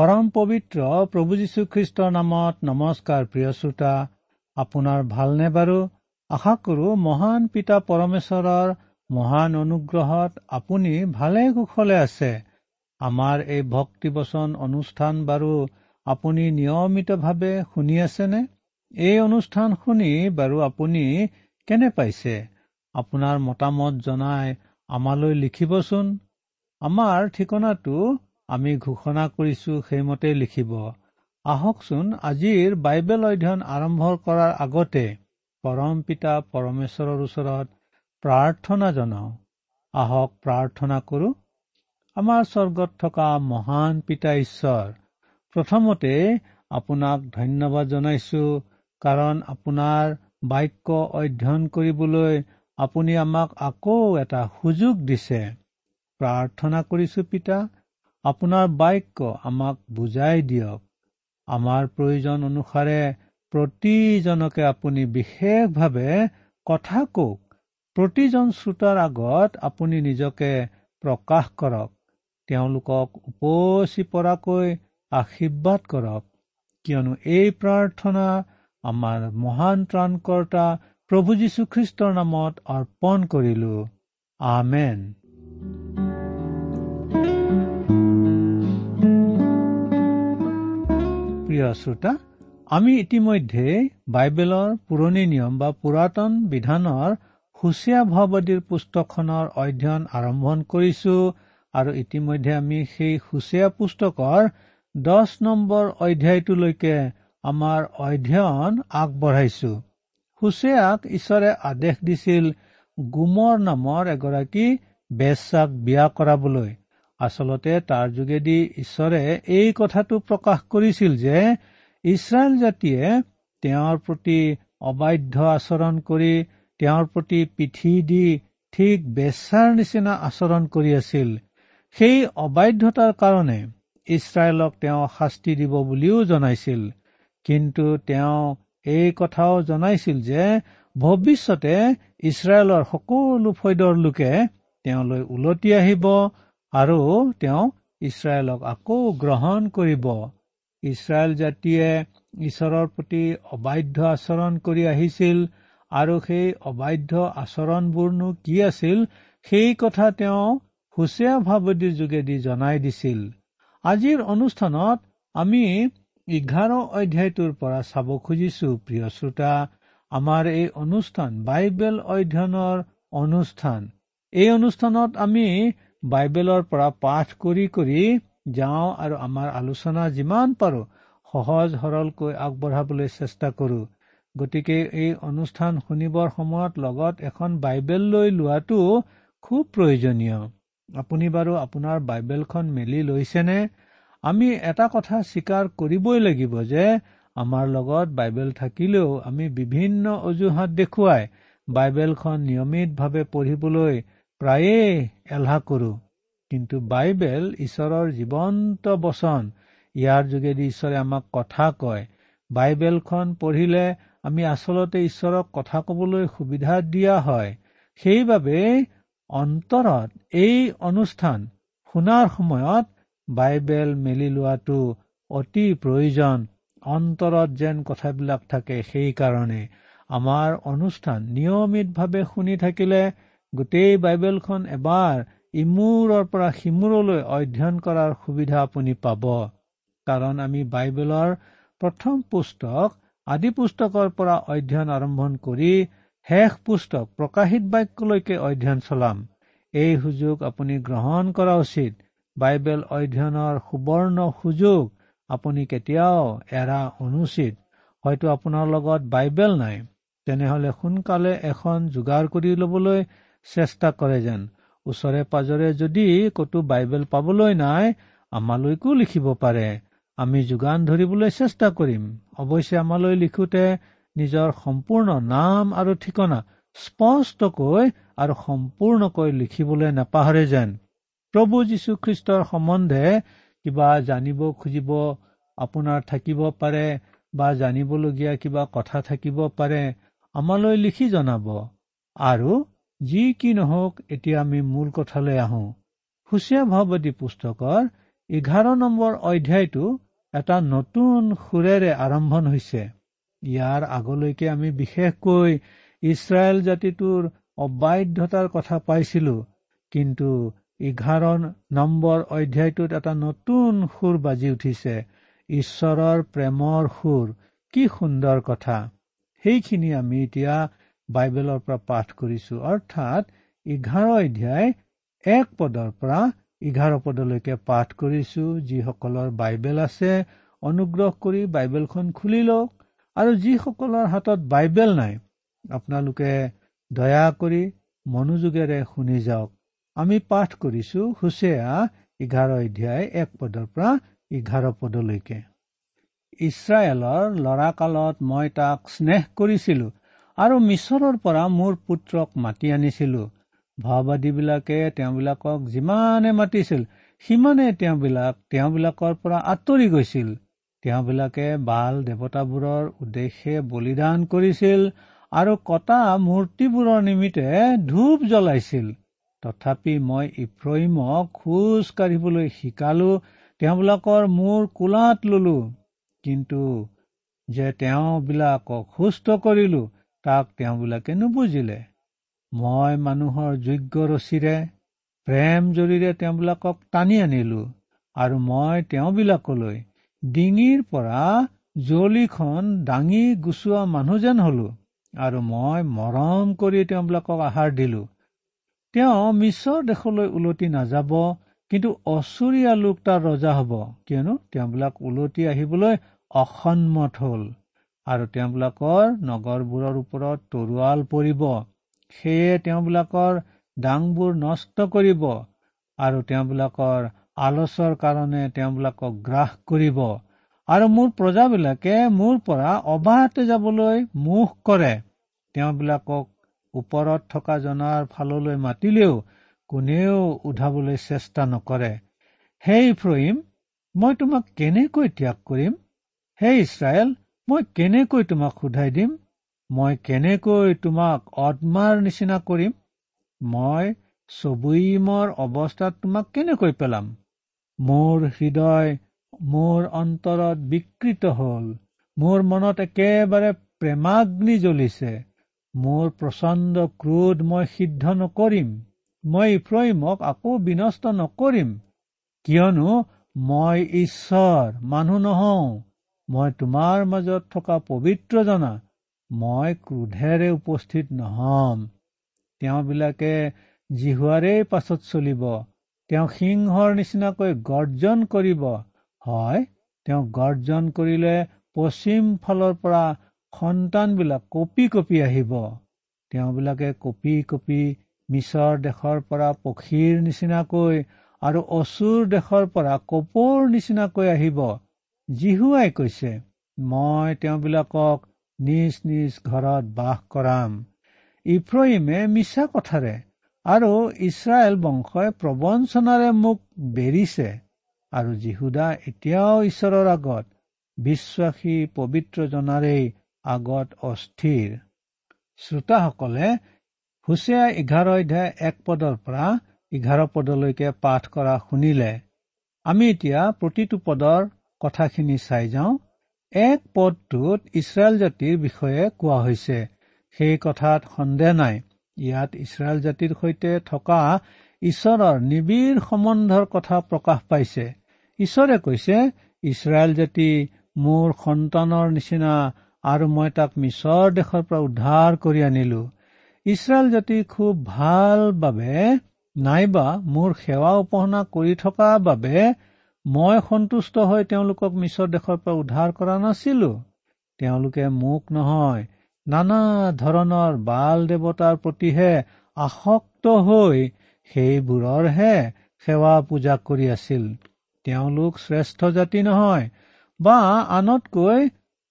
পৰম পবিত্ৰ প্ৰভু যীশুখ্ৰীষ্টৰ নামত নমস্কাৰ প্ৰিয় শ্ৰোতা আপোনাৰ ভালনে বাৰু? আশা কৰো মহান পিতা পৰমেশ্বৰৰ মহান অনুগ্ৰহত আপুনি ভালে কুশলে আছে। আমাৰ এই ভক্তিবচন অনুষ্ঠান বাৰু আপুনি নিয়মিতভাৱে শুনি আছেনে? এই অনুষ্ঠান শুনি বাৰু আপুনি কেনে পাইছে? আপোনাৰ মতামত জনাই আমালৈ লিখিবচোন। আমাৰ ঠিকনাটো আমি ঘোষণা কৰিছো সেইমতে লিখিব। আহকচোন আজিৰ বাইবেল অধ্যয়ন আৰম্ভ কৰাৰ আগতে পৰম পিতা পৰমেশ্বৰৰ ওচৰত প্ৰাৰ্থনা জনাওঁ। আহক প্ৰাৰ্থনা কৰো আমাৰ স্বৰ্গত থকা মহান পিতা ঈশ্বৰ প্ৰথমতে আপোনাক ধন্যবাদ জনাইছো কাৰণ আপোনাৰ বাক্য অধ্যয়ন কৰিবলৈ আপুনি আমাক আকৌ এটা সুযোগ দিছে। প্ৰাৰ্থনা কৰিছো পিতা আপোনাৰ বাক্য আমাক বুজাই দিয়ক। আমাৰ প্ৰয়োজন অনুসাৰে প্ৰতিজনকে আপুনি বিশেষভাৱে কথা কওক। প্ৰতিজন শ্ৰোতাৰ আগত আপুনি নিজকে প্ৰকাশ কৰক। তেওঁলোকক উপচি পৰাকৈ আশীৰ্বাদ কৰক। কিয়নো এই প্ৰাৰ্থনা আমাৰ মহান ত্ৰাণকৰ্তা প্ৰভু যীশুখ্ৰীষ্টৰ নামত অৰ্পণ কৰিলো। আমেন। প্ৰিয় শ্ৰোতা আমি ইতিমধ্যে বাইবেলৰ পুৰণি নিয়ম বা পুৰাতন বিধানৰ হুচীয়া ভাৱবাদীৰ পুস্তকখনৰ অধ্যয়ন আৰম্ভ কৰিছো আৰু ইতিমধ্যে আমি সেই হুচীয়া পুস্তকৰ দহ নম্বৰ অধ্যায়টোলৈকে আমাৰ অধ্যয়ন আগবঢ়াইছো। হুচেয়াক ঈশ্বৰে আদেশ দিছিল গুমৰ নামৰ এগৰাকী বেচাক বিয়া কৰাবলৈ। আচলতে তাৰ যোগেদি ঈশ্বৰে এই কথাটো প্ৰকাশ কৰিছিল যে ইছৰাইল জাতিয়ে তেওঁৰ প্ৰতি অবাধ্য আচৰণ কৰি তেওঁৰ প্ৰতি পিঠি দি ঠিক বেচাৰ নিচিনা আচৰণ কৰি আছিল। সেই অবাধ্যতাৰ কাৰণে ইছৰাইলক তেওঁ শাস্তি দিব বুলিও জনাইছিল। কিন্তু তেওঁ এই কথাও জনাইছিল যে ভৱিষ্যতে ইছৰাইলৰ সকলো ফৈদৰ লোকে তেওঁলৈ ওলটি আহিব আৰু তেওঁ ইছৰাইলক আকৌ গ্ৰহণ কৰিব। ইছৰাইল জাতিয়ে ঈশ্বৰৰ প্ৰতি অবাধ্য আচৰণ কৰি আহিছিল আৰু সেই অবাধ্য আচৰণবোৰনো কি আছিল সেই কথা তেওঁ হুচীয়া ভাৱদীৰ যোগেদি জনাই দিছিল। আজিৰ অনুষ্ঠানত আমি এঘাৰ অধ্যায়টোৰ পৰা চাব খুজিছো প্ৰিয় শ্ৰোতা। আমাৰ এই অনুষ্ঠান বাইবেল অধ্যয়নৰ অনুষ্ঠান। এই অনুষ্ঠানত আমি বাইবেলৰ পৰা পাঠ কৰি কৰি যাওঁ আৰু আমাৰ আলোচনা যিমান পাৰো সহজ সৰলকৈ আগবঢ়াবলৈ চেষ্টা কৰো। গতিকে এই অনুষ্ঠান শুনিবৰ সময়ত লগত এখন বাইবেল লৈ লোৱাটো খুব প্ৰয়োজনীয়। আপুনি বাৰু আপোনাৰ বাইবেলখন মেলি লৈছেনে? আমি এটা কথা স্বীকাৰ কৰিবই লাগিব যে আমাৰ লগত বাইবেল থাকিলেও আমি বিভিন্ন অজুহাত দেখুৱাই বাইবেলখন নিয়মিতভাৱে পঢ়িবলৈ প্ৰায়ে এলাহ কৰো কিন্তু বাইবেল ঈশ্বৰৰ জীৱন্ত বচন। ইয়াৰ যোগেদি ঈশ্বৰে আমাক কথা কয়। বাইবেলখন পঢ়িলে আমি আচলতে ঈশ্বৰক কথা কবলৈ সুবিধা দিয়া হয়। সেইবাবে অন্তৰত এই অনুষ্ঠান শুনাৰ সময়ত বাইবেল মেলি লোৱাটো অতি প্ৰয়োজন। অন্তৰত যেন কথাবিলাক থাকে সেইকাৰণে। আমাৰ অনুষ্ঠান নিয়মিতভাৱে শুনি থাকিলে গোটেই বাইবেলখন এবাৰ ইমূৰৰ পৰা সিমূৰলৈ অধ্যয়ন কৰাৰ সুবিধা আপুনি পাব। কাৰণ আমি বাইবেলৰ প্ৰথম পুস্তক আদি পুস্তকৰ পৰা অধ্যয়ন আৰম্ভ কৰি শেষ পুস্তক প্ৰকাশিত বাক্যলৈকে অধ্যয়ন চলাম। এই সুযোগ আপুনি গ্ৰহণ কৰা উচিত। বাইবেল অধ্যয়নৰ সুবৰ্ণ সুযোগ আপুনি কেতিয়াও এৰা অনুচিত। হয়তো আপোনাৰ লগত বাইবেল নাই। তেনেহলে সোনকালে এখন যোগাৰ কৰি লবলৈ চেষ্টা কৰে যেন। ওচৰে পাজৰে যদি ক'তো বাইবেল পাবলৈ নাই আমালৈকো লিখিব পাৰে। আমি যোগান ধৰিবলৈ চেষ্টা কৰিম। অৱশ্যে আমালৈ লিখোতে নিজৰ সম্পূৰ্ণ নাম আৰু ঠিকনা স্পষ্টকৈ আৰু সম্পূৰ্ণকৈ লিখিবলৈ নাপাহৰে যেন। প্ৰভু যীশুখ্ৰীষ্টৰ সম্বন্ধে কিবা জানিব খুজিব আপোনাৰ থাকিব পাৰে বা জানিবলগীয়া কিবা কথা থাকিব পাৰে আমালৈ লিখি জনাব। আৰু যি কি নহওক এতিয়া আমি মূল কথালৈ আহো। হুচীয়া ভাৱতী পুস্তকৰ এঘাৰ নম্বৰ অধ্যায়টো এটা নতুন সুৰেৰে আৰম্ভণ হৈছে। ইয়াৰ আগলৈকে আমি বিশেষকৈ ইছৰাইল জাতিটোৰ অবাধ্যতাৰ কথা পাইছিলো কিন্তু এঘাৰ নম্বৰ অধ্যায়টোত এটা নতুন সুৰ বাজি উঠিছে। ঈশ্বৰৰ প্ৰেমৰ সুৰ কি সুন্দৰ কথা। সেইখিনি আমি এতিয়া বাইবেলৰ পৰা পাঠ কৰিছো। অৰ্থাৎ এঘাৰ অধ্যায় এক পদৰ পৰা এঘাৰ পদলৈকে পাঠ কৰিছো। যিসকলৰ বাইবেল আছে অনুগ্ৰহ কৰি বাইবেলখন খুলি লওক। আৰু যিসকলৰ হাতত বাইবেল নাই আপোনালোকে দয়া কৰি মনোযোগেৰে শুনি যাওক। আমি পাঠ কৰিছো হুচেয়া এঘাৰ অধ্যায় এক পদৰ পৰা এঘাৰ পদলৈকে। ইছৰাইলৰ লৰা কালত মই তাক স্নেহ কৰিছিলো। আৰু মিছৰৰ পৰা মোৰ পুত্ৰক মাতি আনিছিলো। ভাওবাদীবিলাকে তেওঁবিলাকক যিমানে মাতিছিল সিমানে তেওঁবিলাক তেওঁবিলাকৰ পৰা আঁতৰি গৈছিল। তেওঁবিলাকে বাল দেৱতাবোৰৰ উদ্দেশ্যে বলিদান কৰিছিল আৰু কটা মূৰ্তিবোৰৰ নিমিত্তে ধূপ জ্বলাইছিল। তথাপি মই ইফ্ৰহিমক খোজ কাঢ়িবলৈ শিকালো তেওঁবিলাকৰ মূৰ কোলাত ললো। কিন্তু যে তেওঁবিলাকক সুস্থ কৰিলো তাক তেওঁবিলাকে নুবুজিলে। মই মানুহৰ যোগ্য ৰছীৰে প্ৰেম জৰিৰে তেওঁবিলাকক টানি আনিলো আৰু মই তেওঁবিলাকলৈ ডিঙিৰ পৰা জুৱলিখন দাঙি গুচোৱা মানুহ যেন হলো আৰু মই মৰম কৰি তেওঁবিলাকক আহাৰ দিলো। তেওঁ মিছৰ দেশলৈ উলটি নাযাব কিন্তু অচুৰীয়া লোক তাৰ ৰজা হব কিয়নো তেওঁবিলাক উলটি আহিবলৈ অসন্মত হল। আৰু তেওঁবিলাকৰ নগৰবোৰৰ ওপৰত তৰোৱাল পৰিব। সেয়ে তেওঁবিলাকৰ দাংবোৰ নষ্ট কৰিব আৰু তেওঁবিলাকৰ আলচৰ কাৰণে তেওঁবিলাকক গ্ৰাস কৰিব। আৰু মোৰ প্ৰজাবিলাকে মোৰ পৰা অবাহতে যাবলৈ মুখ কৰে। তেওঁবিলাকক ওপৰত থকা জনাৰ ফাললৈ মাতিলেও কোনেও উধাবলৈ চেষ্টা নকৰে। সেই ফ্ৰহিম মই তোমাক কেনেকৈ ত্যাগ কৰিম? হে ইছৰাইল মই কেনেকৈ তোমাক সোধাই দিম? মই কেনেকৈ তোমাক অদমাৰ নিচিনা কৰিম? মই চবুইমৰ অৱস্থাত তোমাক কেনেকৈ পেলাম? মোৰ হৃদয় মোৰ অন্তৰত বিকৃত হল। মোৰ মনত একেবাৰে প্ৰেমাগ্নি জ্বলিছে। মোৰ প্ৰচণ্ড ক্ৰোধ মই সিদ্ধ নকৰিম। মই ইফ্ৰহিমক আকৌ বিনষ্ট নকৰিম। কিয়নো মই ঈশ্বৰ মানুহ নহওঁ। মই তোমাৰ মাজত থকা পবিত্ৰ জনা মই ক্ৰোধেৰে উপস্থিত নহম। তেওঁবিলাকে জিহুৱাৰেই পাছত চলিব। তেওঁ সিংহৰ নিচিনাকৈ গৰ্জন কৰিব। হয় তেওঁ গৰ্জন কৰিলে পশ্চিম ফালৰ পৰা সন্তানবিলাক কঁপি কঁপি আহিব। তেওঁবিলাকে কঁপি কঁপি মিছৰ দেশৰ পৰা পক্ষীৰ নিচিনাকৈ আৰু অচুৰ দেশৰ পৰা কপৌৰ নিচিনাকৈ আহিব। জিহুৱাই কৈছে মই তেওঁবিলাকক নিজ নিজ ঘৰত বাস কৰাম। ইফ্ৰহিমে মিছা কথাৰে আৰু ইছৰাইল বংশই প্ৰবঞ্চনাৰে মোক বেৰিছে আৰু যীহুদা এতিয়াও ঈশ্বৰৰ আগত বিশ্বাসী পবিত্ৰজনাৰেই আগত অস্থিৰ। শ্ৰোতাসকলে হুচেয়া এঘাৰ অধ্যায় এক পদৰ পৰা এঘাৰ পদলৈকে পাঠ কৰা শুনিলে। আমি এতিয়া প্ৰতিটো পদৰ কথাখিনি চাই যাওঁ। এক পদটোত ইছৰাইল জাতিৰ বিষয়ে কোৱা হৈছে। সেই কথাত সন্দেহ নাই। ইয়াত ইছৰাইল জাতিৰ সৈতে থকা ঈশ্বৰৰ নিবিড় সম্বন্ধৰ কথা প্ৰকাশ পাইছে। ঈশ্বৰে কৈছে ইছৰাইল জাতি মোৰ সন্তানৰ নিচিনা আৰু মই তাক মিছৰ দেশৰ পৰা উদ্ধাৰ কৰি আনিলো। ইছৰাইল জাতি খুব ভাল বাবে নাইবা মোৰ সেৱা উপাসনা কৰি থকা বাবে মই সন্তুষ্ট হৈ তেওঁলোকক মিছৰ দেশৰ পৰা উদ্ধাৰ কৰা নাছিলো। তেওঁলোকে মোক নহয় নানা ধৰণৰ বাল দেৱতাৰ প্ৰতিহে আসক্ত হৈ সেইবোৰৰহে সেৱা পূজা কৰি আছিল। তেওঁলোক শ্ৰেষ্ঠ জাতি নহয় বা আনতকৈ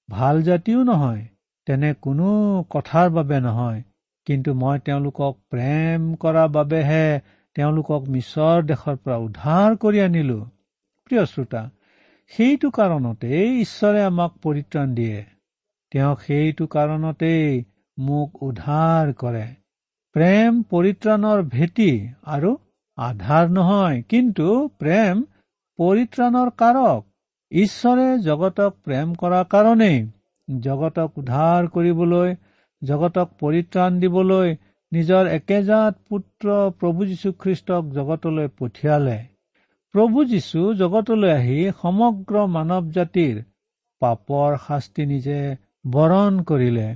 ভাল জাতিও নহয় তেনে কোনো কথাৰ বাবে নহয়। কিন্তু মই তেওঁলোকক প্ৰেম কৰাৰ বাবেহে তেওঁলোকক মিছৰ দেশৰ পৰা উদ্ধাৰ কৰি আনিলো। প্ৰিয় শ্ৰোতা সেইটো কাৰণতেই ঈশ্বৰে আমাক পৰিত্ৰাণ দিয়ে। তেওঁ সেইটো কাৰণতেই মোক উদ্ধাৰ কৰে। প্ৰেম পৰিত্ৰাণৰ ভেটি আৰু আধাৰ নহয় কিন্তু প্ৰেম পৰিত্ৰাণৰ কাৰক। ঈশ্বৰে জগতক প্ৰেম কৰাৰ কাৰণেই জগতক উদ্ধাৰ কৰিবলৈ জগতক পৰিত্ৰাণ দিবলৈ নিজৰ একেজাত পুত্ৰ প্ৰভু যীশুখ্ৰীষ্টক জগতলৈ পঠিয়ালে। প্ৰভু যীশু জগতলৈ আহি সমগ্ৰ মানৱ জাতিৰ পাপৰ শাস্তি নিজে বৰণ কৰিলে।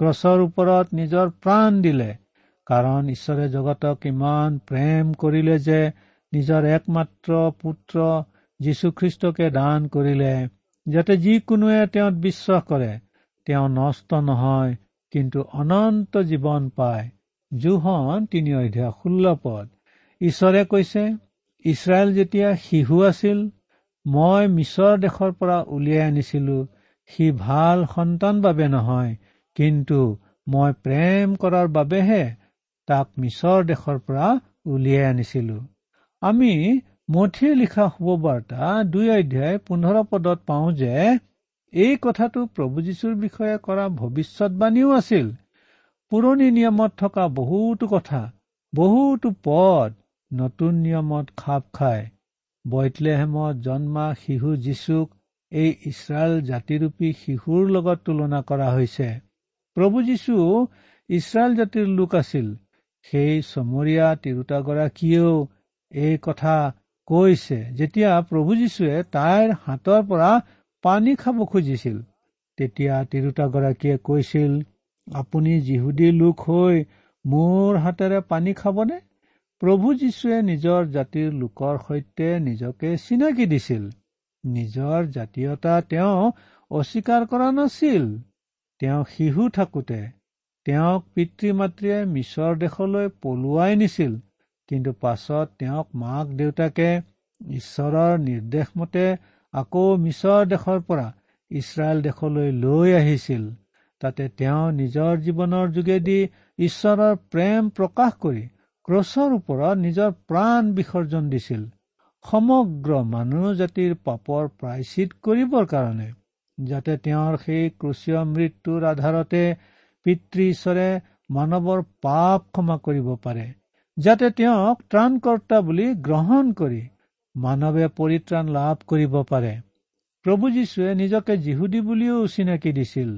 ক্ৰছৰ ওপৰত নিজৰ প্ৰাণ দিলে। কাৰণ ঈশ্বৰে জগতক ইমান প্ৰেম কৰিলে যে নিজৰ একমাত্ৰ পুত্ৰ যীশুখ্ৰীষ্টকে দান কৰিলে যাতে যিকোনোৱে তেওঁত বিশ্বাস কৰে। তেওঁ নষ্ট নহয় কিন্তু অনন্ত জীৱন পায়। জোহন তিনি অধ্যায় ষোল্ল পদ। ঈশ্বৰে কৈছে ইছৰাইল যেতিয়া শিশু আছিল মই মিছৰ দেশৰ পৰা উলিয়াই আনিছিলো। সি ভাল সন্তান বাবে নহয় কিন্তু মই প্ৰেম কৰাৰ বাবেহে তাক মিছৰ দেশৰ পৰা উলিয়াই আনিছিলো। আমি মঠিয়ে লিখা শুভবাৰ্তা দুই অধ্যায় পোন্ধৰ পদত পাওঁ যে এই কথাটো প্ৰভু যীশুৰ বিষয়ে কৰা ভৱিষ্যতবাণীও আছিল। পুৰণি নিয়মত থকা বহুতো কথা বহুতো পদ নতুন নিয়মত খাপ খায়। বৈতলেহেমত জন্মা শিশু যীশুক এই ইছৰাইল জাতিৰূপী শিশুৰ লগত তুলনা কৰা হৈছে। প্ৰভু যীশু ইছৰাইল জাতিৰ লোক আছিল। সেই চমৰীয়া তিৰোতাগৰাকীয়েও এই কথা কৈছে। যেতিয়া প্ৰভু যীশুৱে তাইৰ হাতৰ পৰা পানী খাব খুজিছিল তেতিয়া তিৰোতাগৰাকীয়ে কৈছিল আপুনি যিহুদী লোক হৈ মোৰ হাতেৰে পানী খাবনে? প্ৰভু যীশুৱে নিজৰ জাতিৰ লোকৰ সৈতে নিজকে চিনাকি দিছিল। নিজৰ জাতীয়তা তেওঁ অস্বীকাৰ কৰা নাছিল। তেওঁ শিশু থাকোতে তেওঁক পিতৃ মাতৃয়ে মিছৰ দেশলৈ পলুৱাই নিছিল। কিন্তু পাছত তেওঁক মাক দেউতাকে ঈশ্বৰৰ নিৰ্দেশ মতে আকৌ মিছৰ দেশৰ পৰা ইছৰাইল দেশলৈ লৈ আহিছিল। তাতে তেওঁ নিজৰ জীৱনৰ যোগেদি ঈশ্বৰৰ প্ৰেম প্ৰকাশ কৰি ক্ৰছৰ ওপৰত নিজৰ প্ৰাণ বিসৰ্জন দিছিল। সমগ্ৰ মানুহ জাতিৰ পাপৰ প্ৰায়চিত কৰিবৰ কাৰণে যাতে তেওঁৰ সেই ক্ৰচীয় মৃত্যুৰ আধাৰতে পিতৃ ঈশ্বৰে মানৱৰ পাপ ক্ষমা কৰিব পাৰে যাতে তেওঁক ত্ৰাণকৰ্তা বুলি গ্ৰহণ কৰি মানৱে পৰিত্ৰাণ লাভ কৰিব পাৰে। প্ৰভু যীশুৱে নিজকে যিহুদী বুলিও চিনাকি দিছিল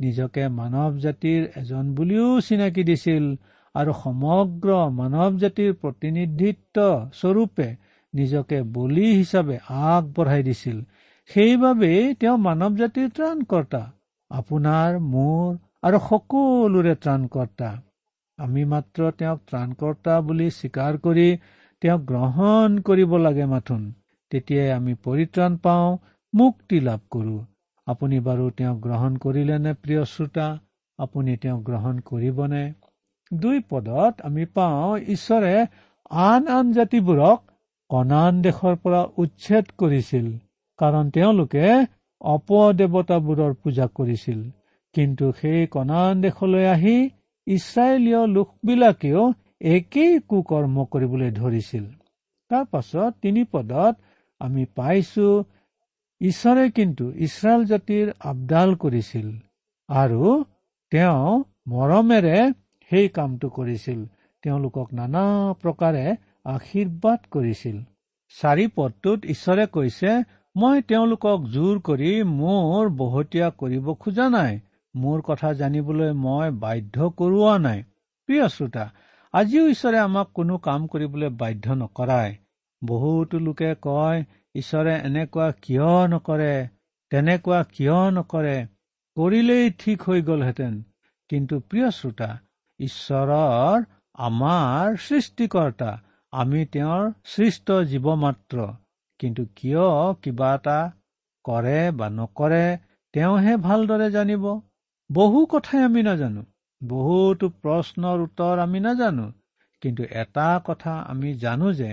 নিজকে মানৱ জাতিৰ এজন বুলিও চিনাকি দিছিল। আৰু সমগ্ৰ মানৱ জাতিৰ প্ৰতিনিধিত্ব স্বৰূপে নিজকে বলি হিচাপে আগবঢ়াই দিছিল। সেইবাবেই তেওঁ মানৱ জাতিৰ ত্ৰাণকৰ্তা আপোনাৰ মোৰ আৰু সকলোৰে ত্ৰাণকৰ্তা। আমি মাত্ৰ তেওঁক ত্ৰাণকৰ্তা বুলি স্বীকাৰ কৰি তেওঁক গ্ৰহণ কৰিব লাগে মাথোন। তেতিয়াই আমি পৰিত্ৰাণ পাওঁ মুক্তি লাভ কৰো। আপুনি বাৰু তেওঁক গ্ৰহণ কৰিলেনে প্ৰিয় শ্ৰোতা? আপুনি তেওঁক গ্ৰহণ কৰিবনে? দুই পদত আমি পাওঁ ঈশ্বৰে আন আন জাতিবোৰক কণান দেশৰ পৰা উচ্ছেদ কৰিছিল কাৰণ তেওঁলোকে অপদেৱতাবোৰৰ পূজা কৰিছিল। কিন্তু সেই কণান দেশলৈ আহি ইছৰাইলীয় লোকবিলাকেও একেই কুকৰ্ম কৰিবলৈ ধৰিছিল। তাৰ পাছত তিনি পদত আমি পাইছো ঈশ্বৰে কিন্তু ইছৰাইল জাতিৰ আবদাল কৰিছিল আৰু তেওঁ মৰমেৰে সেই কামটো কৰিছিল। তেওঁলোকক নানা প্ৰকাৰে আশীৰ্বাদ কৰিছিল। চাৰি পদটোত ঈশ্বৰে কৈছে মই তেওঁলোকক জোৰ কৰি মোৰ বহতীয়া কৰিব খোজা নাই। মোৰ কথা জানিবলৈ মই বাধ্য কৰোৱা নাই। প্ৰিয় শ্ৰোতা আজিও ঈশ্বৰে আমাক কোনো কাম কৰিবলৈ বাধ্য নকৰায় বহুতো লোকে কয় ঈশ্বৰে এনেকুৱা কিয় নকৰে? তেনেকুৱা কিয় নকৰে? কৰিলেই ঠিক হৈ গলহেঁতেন। কিন্তু প্ৰিয় শ্ৰোতা ঈশ্বৰৰ আমাৰ সৃষ্টিকৰ্তা। আমি তেওঁৰ সৃষ্ট জীৱ মাত্ৰ কিন্তু কিয় কিবা এটা কৰে বা নকৰে তেওঁহে ভালদৰে জানিব। বহু কথাই আমি নাজানো। বহুতো প্ৰশ্নৰ উত্তৰ আমি নাজানো। কিন্তু এটা কথা আমি জানো যে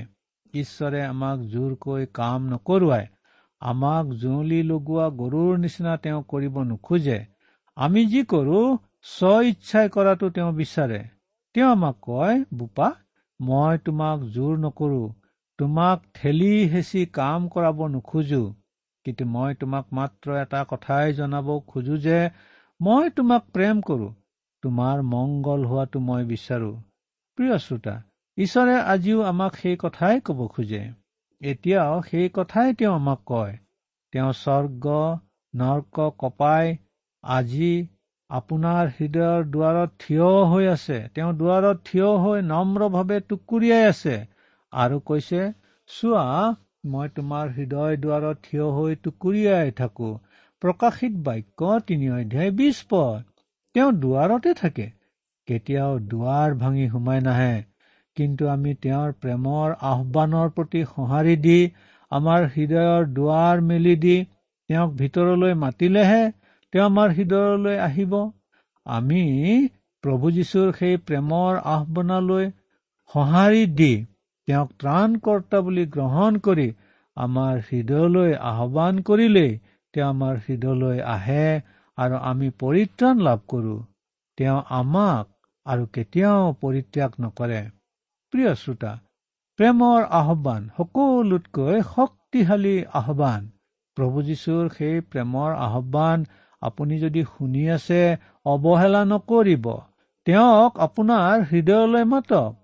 ঈশ্বৰে আমাক জোৰকৈ কাম নকৰোৱাই আমাক জুঁৱলি লগোৱা গৰুৰ নিচিনা তেওঁ কৰিব নোখোজে। আমি যি কৰো স্ব ইচ্ছাই কৰাটো তেওঁ বিচাৰে। তেওঁ আমাক কয় বোপা মই তোমাক জোৰ নকৰো। তোমাক ঠেলি হেঁচি কাম কৰাব নোখোজো। কিন্তু মই তোমাক মাত্ৰ এটা কথাই জনাব খোজো যে মই তোমাক প্ৰেম কৰো। তোমাৰ মংগল হোৱাটো মই বিচাৰো। প্ৰিয় শ্ৰোতা ঈশ্বৰে আজিও আমাক সেই কথাই কব খোজে। এতিয়াও সেই কথাই তেওঁ আমাক কয়। তেওঁ স্বৰ্গ নৰ্ক কপাই আজি আপোনাৰ হৃদয়ৰ দুৱাৰত থিয় হৈ আছে। তেওঁ দুৱাৰত থিয় হৈ নম্ৰভাৱে টুকুৰিয়াই আছে আৰু কৈছে চোৱা মই তোমাৰ হৃদয় দুৱাৰত থিয় হৈ টুকুৰিয়াই থাকো। প্ৰকাশিত বাক্য তিনি অধ্যায় বিশ পদ। তেওঁ দুৱাৰতে থাকে। কেতিয়াও দুৱাৰ ভাঙি সোমাই নাহে। কিন্তু আমি তেওঁৰ প্ৰেমৰ আহ্বানৰ প্ৰতি সঁহাৰি দি আমাৰ হৃদয়ৰ দুৱাৰ মেলি দি তেওঁক ভিতৰলৈ মাতিলেহে তেওঁ আমাৰ হৃদয়লৈ আহিব? আমি প্ৰভু যীশুৰ সেই প্ৰেমৰ আহ্বানলৈ সঁহাৰি দি তেওঁক ত্ৰাণকৰ্তা বুলি গ্ৰহণ কৰি আমাৰ হৃদয়লৈ আহ্বান কৰিলেই তেওঁ আমাৰ হৃদয়লৈ আহে আৰু আমি পৰিত্ৰাণ লাভ কৰো। তেওঁ আমাক আৰু কেতিয়াও পৰিত্যাগ নকৰে। প্ৰিয় শ্ৰোতা প্ৰেমৰ আহ্বান সকলোতকৈ শক্তিশালী আহ্বান। প্ৰভু যীশুৰ সেই প্ৰেমৰ আহ্বান আপুনি যদি শুনি আছে অৱহেলা নকৰিব। তেওঁক আপোনাৰ হৃদয়লৈ মাতক।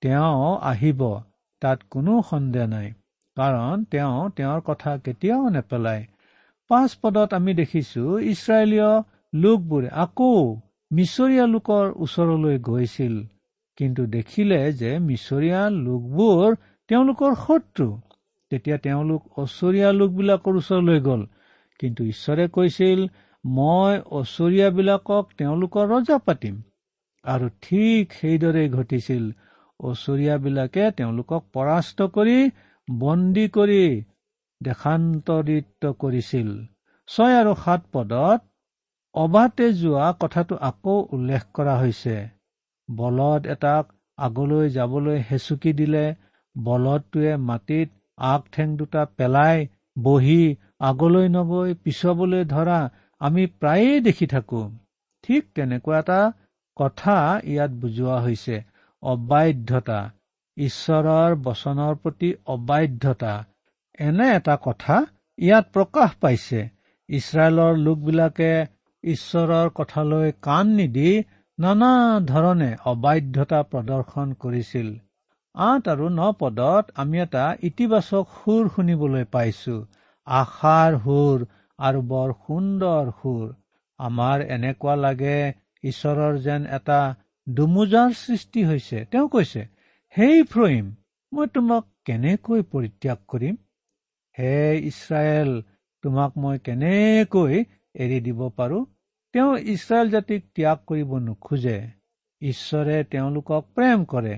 তেওঁ আহিব তাত কোনো সন্দেহ নাই। কাৰণ তেওঁ তেওঁৰ কথা কেতিয়াও নেপেলায়। পাঁচ পদত আমি দেখিছো ইছৰাইলীয় লোকবোৰে আকৌ মিছৰীয়া লোকৰ ওচৰলৈ গৈছিল। কিন্তু দেখিলে যে মিছৰীয়া লোকবোৰ তেওঁলোকৰ শত্ৰু। তেতিয়া তেওঁলোক অচৰীয়া লোকবিলাকৰ ওচৰলৈ গ'ল। কিন্তু ঈশ্বৰে কৈছিল মই অচৰীয়াবিলাকক তেওঁলোকৰ ৰজা পাতিম। আৰু ঠিক সেইদৰে ঘটিছিল। অচৰীয়াবিলাকে তেওঁলোকক পৰাস্ত কৰি বন্দী কৰি দেশান্তৰিত কৰিছিল। ছয় আৰু সাত পদত অবাতে যোৱা কথাটো আকৌ উল্লেখ কৰা হৈছে। বলদ এটাক আগলৈ যাবলৈ হেঁচুকি দিলে। বলদটোৱে মাটিত আগ ঠেং দুটা পেলাই বহি আগলৈ নগৈ পিছবলৈ ধৰা আমি প্ৰায়ে দেখি থাকো। ঠিক তেনেকুৱা এটা কথা ইয়াত বুজোৱা হৈছে। অবাধ্যতা। ঈশ্বৰৰ বচনৰ প্ৰতি অবাধ্যতা। এনে এটা কথা ইয়াত প্ৰকাশ পাইছে। ইছৰাইলৰ লোকবিলাকে ঈশ্বৰৰ কথালৈ কাণ নিদি নানা ধৰণে অবাধ্যতা প্ৰদৰ্শন কৰিছিল। আঠ আৰু ন পদত আমি এটা ইতিবাচক সুৰ শুনিবলৈ পাইছো। আশাৰ সুৰ। আৰু বৰ সুন্দৰ সুৰ। আমাৰ এনেকুৱা লাগে ঈশ্বৰৰ যেন এটা দুমোজাৰ সৃষ্টি হৈছে। তেওঁ কৈছে হেই ফ্ৰহিম মই তোমাক কেনেকৈ পৰিত্যাগ কৰিম? হে ইছৰাইল তোমাক মই কেনেকৈ এৰি দিব পাৰো? তেওঁ ইছৰাইল জাতিক ত্যাগ কৰিব নোখোজে। ঈশ্বৰে তেওঁলোকক প্ৰেম কৰে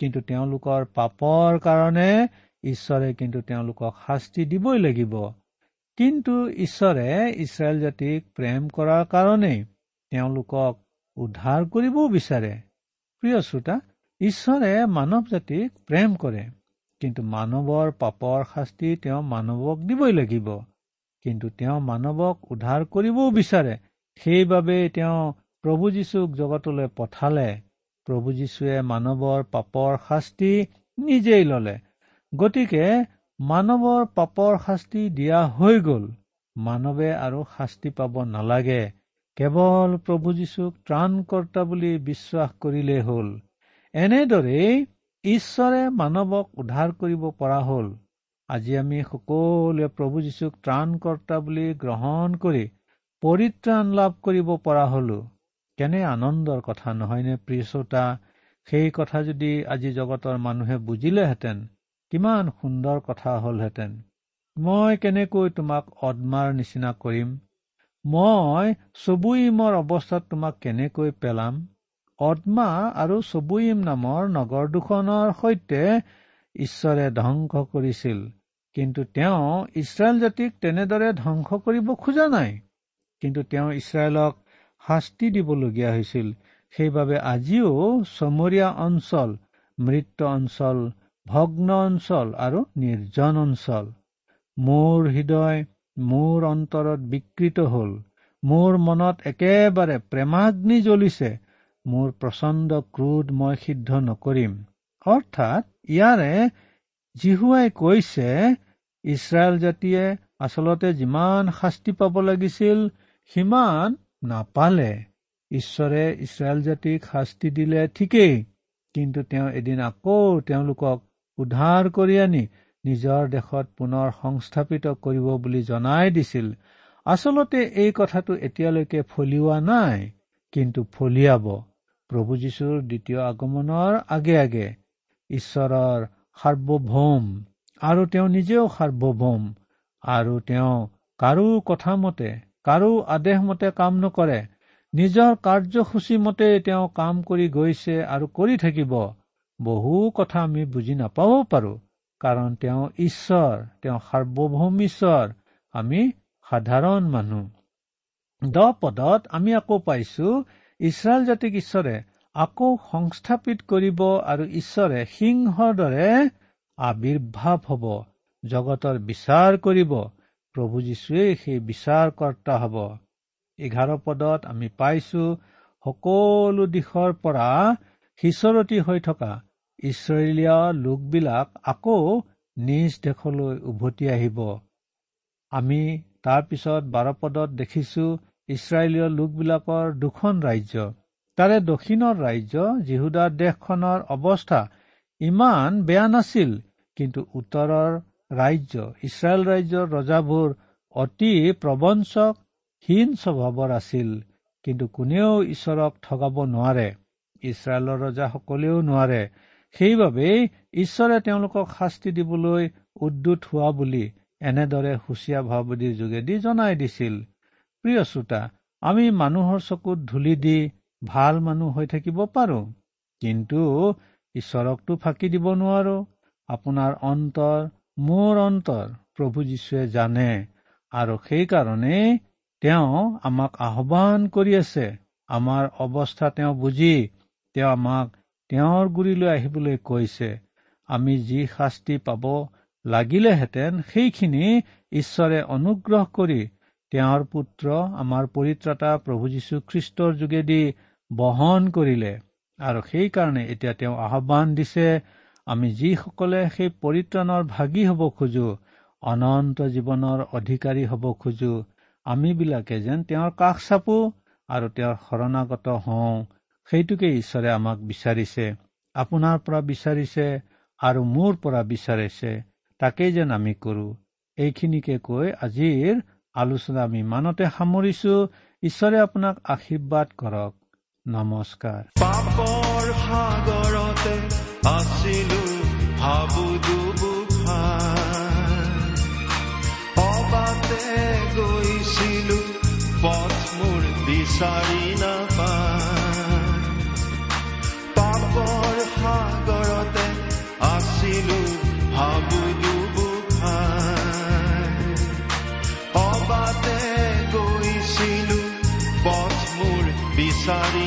কিন্তু তেওঁলোকৰ পাপৰ কাৰণে ঈশ্বৰে কিন্তু তেওঁলোকক শাস্তি দিবই লাগিব। কিন্তু ঈশ্বৰে ইছৰাইল জাতিক প্ৰেম কৰাৰ কাৰণেই তেওঁলোকক উদ্ধাৰ কৰিবও বিচাৰে। প্ৰিয় শ্ৰোতা ঈশ্বৰে মানৱ জাতিক প্ৰেম কৰে কিন্তু মানৱৰ পাপৰ শাস্তি তেওঁ মানৱক দিবই লাগিব। কিন্তু তেওঁ মানৱক উদ্ধাৰ কৰিবও বিচাৰে। সেইবাবেই তেওঁ প্ৰভু যীশুক জগতলৈ পঠালে। প্ৰভু যীশুৱে মানৱৰ পাপৰ শাস্তি নিজেই ললে। গতিকে মানৱৰ পাপৰ শাস্তি দিয়া হৈ গল। মানৱে আৰু শাস্তি পাব নালাগে। কেৱল প্ৰভু যীশুক ত্ৰাণকৰ্তা বুলি বিশ্বাস কৰিলেই হ'ল। এনেদৰেই ঈশ্বৰে মানৱক উদ্ধাৰ কৰিব পৰা হ'ল। আজি আমি সকলোৱে প্ৰভু যীশুক ত্ৰাণকৰ্তা বুলি গ্ৰহণ কৰি পৰিত্ৰাণ লাভ কৰিব পৰা হলো। কেনে আনন্দৰ কথা নহয়নে প্ৰিয় শ্ৰোতা? সেই কথা যদি আজি জগতৰ মানুহে বুজিলেহেঁতেন কিমান সুন্দৰ কথা হলহেঁতেন। মই কেনেকৈ তোমাক অদমাৰ নিচিনা কৰিম? মই চবুইমৰ অৱস্থাত তোমাক কেনেকৈ পেলাম? অদমা আৰু চবুইম নামৰ নগৰ দুখনৰ সৈতে ঈশ্বৰে ধ্বংস কৰিছিল কিন্তু তেওঁ ইছৰাইল জাতিক তেনেদৰে ধ্বংস কৰিব খোজা নাই। কিন্তু তেওঁ ইছৰাইলক শাস্তি দিবলগীয়া হৈছিল। সেইবাবে আজিও চমৰীয়া অঞ্চল মৃত অঞ্চল ভগ্ন অঞ্চল আৰু নিৰ্জন অঞ্চল মোৰ হৃদয় মোৰ অন্তৰত বিকৃত হল। মোৰ মনত একেবাৰে প্ৰেমাগ্নি জ্বলিছে। মোৰ প্ৰচণ্ড ক্ৰোধ মই সিদ্ধ নকৰিম। অৰ্থাৎ ইয়াৰে জীহুৱাই কৈছে ইছৰাইল জাতিয়ে আচলতে যিমান শাস্তি পাব লাগিছিল সিমান নাপালে। ঈশ্বৰে ইছৰাইল জাতিক শাস্তি দিলে ঠিকেই কিন্তু তেওঁ এদিন আকৌ তেওঁলোকক উদ্ধাৰ কৰি আনি নিজৰ দেশত পুনৰ সংস্থাপিত কৰিব বুলি জনাই দিছিল। আচলতে এই কথাটো এতিয়ালৈকে ফলিওৱা নাই কিন্তু ফলিয়াব। প্ৰভু যীশুৰ দ্বিতীয় আগমনৰ আগে আগে ঈশ্বৰৰ সাৰ্বভৌম আৰু তেওঁ নিজেও সাৰ্বভৌম আৰু তেওঁ কাৰো কথা মতে কাৰো আদেশ মতে কাম নকৰে। নিজৰ কাৰ্যসূচী মতে তেওঁ কাম কৰি গৈছে আৰু কৰি থাকিব। বহু কথা আমি বুজি নাপাব পাৰো। কাৰণ তেওঁ ঈশ্বৰ তেওঁ সাৰ্বভৌম ঈশ্বৰ আমি সাধাৰণ মানুহ। দ পদত আমি আকৌ পাইছো ইছৰাইল জাতিক ঈশ্বৰে আকৌ সংস্থাপিত কৰিব আৰু ঈশ্বৰে সিংহৰ দৰে আৱিৰ্ভাৱ হ'ব। জগতৰ বিচাৰ কৰিব। প্ৰভু যীশুৱেই সেই বিচাৰকৰ্তা হ'ব। এঘাৰ পদত আমি পাইছো সকলো দিশৰ পৰা সিঁচৰতি হৈ থকা ইছৰাইলীয়া লোকবিলাক আকৌ নিজ দেশলৈ উভতি আহিব। আমি তাৰ পিছত বাৰ পদত দেখিছো ইছৰাইলীয় লোকবিলাকৰ দুখন ৰাজ্য। তাৰে দক্ষিণৰ ৰাজ্য জিহুদাৰ দেশখনৰ অৱস্থা ইমান বেয়া নাছিল কিন্তু উত্তৰৰ ৰাজ্য ইছৰাইল ৰাজ্যৰ ৰজাবোৰ অতি প্ৰবঞ্চক হীন স্বভাৱৰ আছিল কিন্তু কোনেও ঈশ্বৰক ঠগাব নোৱাৰে ইছৰাইলৰ ৰজাসকলেও নোৱাৰে। সেইবাবেই ঈশ্বৰে তেওঁলোকক শাস্তি দিবলৈ উদ্যুত হোৱা বুলি এনেদৰে সুচীয়া ভাৱবাদীৰ যোগেদি জনাই দিছিল। প্ৰিয় শ্ৰোতা আমি মানুহৰ চকুত ধূলি দি ভাল মানুহ হৈ থাকিব পাৰো কিন্তু ঈশ্বৰকতো ফাঁকি দিব নোৱাৰো। আপোনাৰ অন্তৰ মোৰ অন্তৰ প্ৰভু যীশুৱে জানে আৰু সেইকাৰণেই তেওঁ আমাক আহ্বান কৰি আছে। আমাৰ অৱস্থা তেওঁ বুজি তেওঁ আমাক তেওঁৰ গুৰিলৈ আহিবলৈ কৈছে আমি যি শাস্তি পাব লাগিলেহেঁতেন সেইখিনি ঈশ্বৰে অনুগ্ৰহ কৰি তেওঁৰ পুত্ৰ আমাৰ পৰিত্ৰাতা প্ৰভু যীশুখ্ৰীষ্টৰ যোগেদি বহন কৰিলে। আৰু সেইকাৰণে এতিয়া তেওঁ আহ্বান দিছে আমি যিসকলে সেই পৰিত্ৰাণৰ ভাগি হ'ব খোজো অনন্ত জীৱনৰ অধিকাৰী হ'ব খোজো আমিবিলাকে যেন তেওঁৰ কাষ চাপো আৰু তেওঁৰ শৰণাগত হওঁ। সেইটোকে ঈশ্বৰে আমাক বিচাৰিছে আপোনাৰ পৰা বিচাৰিছে আৰু মোৰ পৰা বিচাৰিছে তাকেই যেন আমি কৰো। এইখিনিকে কৈ আজিৰ আলোচনা আমি ইমানতে সামৰিছো। ঈশ্বৰে আপোনাক আশীৰ্বাদ কৰক। নমস্কাৰ। পাপৰ সাগৰতে আছিলো ভাবু দুবুখাৰ অবাতে গৈছিলো পথ মোৰ বিচাৰি নাপায়। পাপৰ সাগৰতে আছিলো ভাবু অবাতে গৈছিলো পথ মোৰ বিচাৰি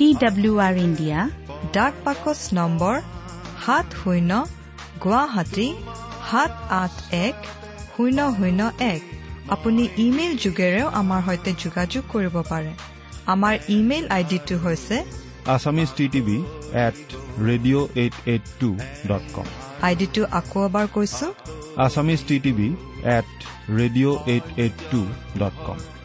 টি ডাব্লিউ আৰ ইণ্ডিয়া ডাক পাকচ নম্বৰ সাত শূন্য গুৱাহাটী সাত আঠ এক শূন্য শূন্য এক। আপুনি ইমেইল যোগেৰেও আমাৰ সৈতে যোগাযোগ কৰিব পাৰে। আমাৰ ইমেইল আইডিটো হৈছে Assamese T TV at radio' eight eight two dot com. আইডিটো আকৌ এবাৰ কৈছো। Assamese T TV at radio' eight eight two dot com.